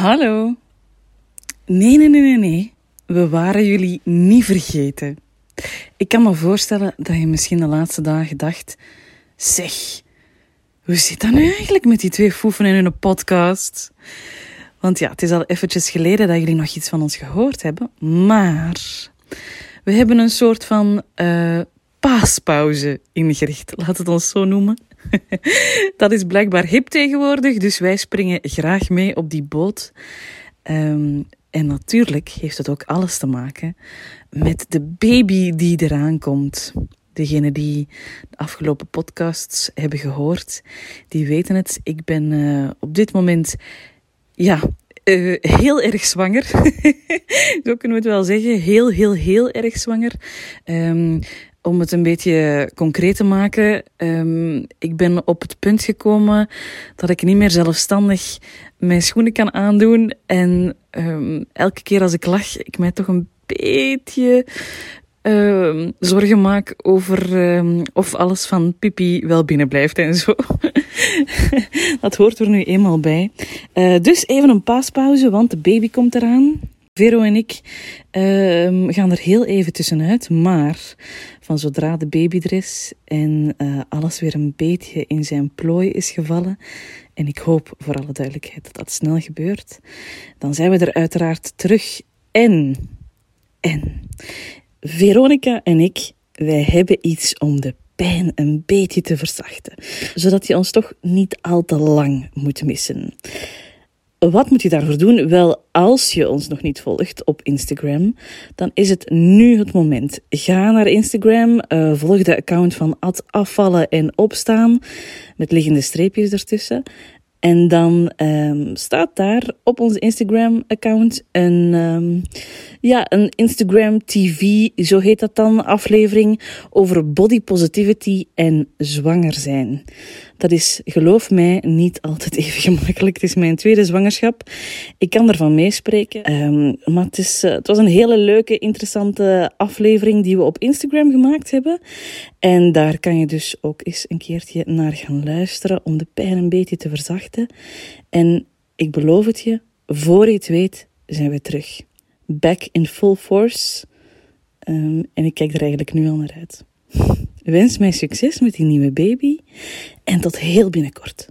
Hallo. Nee, nee, nee, nee, nee. We waren jullie niet vergeten. Ik kan me voorstellen dat je misschien de laatste dagen dacht: zeg, hoe zit dat nu eigenlijk met die twee foefen in hun podcast? Want ja, het is al eventjes geleden dat jullie nog iets van ons gehoord hebben. Maar we hebben een soort van uh, paaspauze ingericht. Laat het ons zo noemen. dat is blijkbaar hip tegenwoordig, dus wij springen graag mee op die boot. Um, en natuurlijk heeft het ook alles te maken met de baby die eraan komt. Degenen die de afgelopen podcasts hebben gehoord, die weten het. Ik ben uh, op dit moment, ja, uh, heel erg zwanger. Zo kunnen we het wel zeggen. Heel, heel, heel erg zwanger. Um, om het een beetje concreet te maken, um, ik ben op het punt gekomen dat ik niet meer zelfstandig mijn schoenen kan aandoen. En um, elke keer als ik lach, ik mij toch een beetje uh, zorgen maak over of alles van pipi wel binnen blijft en zo. dat hoort er nu eenmaal bij. Uh, dus even een paaspauze, want de baby komt eraan. Vero en ik uh, gaan er heel even tussenuit, maar van zodra de baby er is en uh, alles weer een beetje in zijn plooi is gevallen, en ik hoop voor alle duidelijkheid dat dat snel gebeurt, dan zijn we er uiteraard terug. En, en, Veronica en ik, wij hebben iets om de pijn een beetje te verzachten, zodat je ons toch niet al te lang moet missen. Wat moet je daarvoor doen? Wel, als je ons nog niet volgt op Instagram, dan is het nu het moment. Ga naar Instagram, uh, volg de account van afvallen en opstaan met liggende streepjes ertussen. En dan um, staat daar op onze Instagram-account een, um, ja, een Instagram TV, zo heet dat dan, aflevering over body positivity en zwanger zijn. Dat is, geloof mij, niet altijd even gemakkelijk. Het is mijn tweede zwangerschap. Ik kan ervan meespreken. Um, maar het, is, uh, het was een hele leuke, interessante aflevering die we op Instagram gemaakt hebben. En daar kan je dus ook eens een keertje naar gaan luisteren om de pijn een beetje te verzachten. En ik beloof het je, voor je het weet, zijn we terug. Back in full force. Um, en ik kijk er eigenlijk nu al naar uit. Wens mij succes met die nieuwe baby en tot heel binnenkort.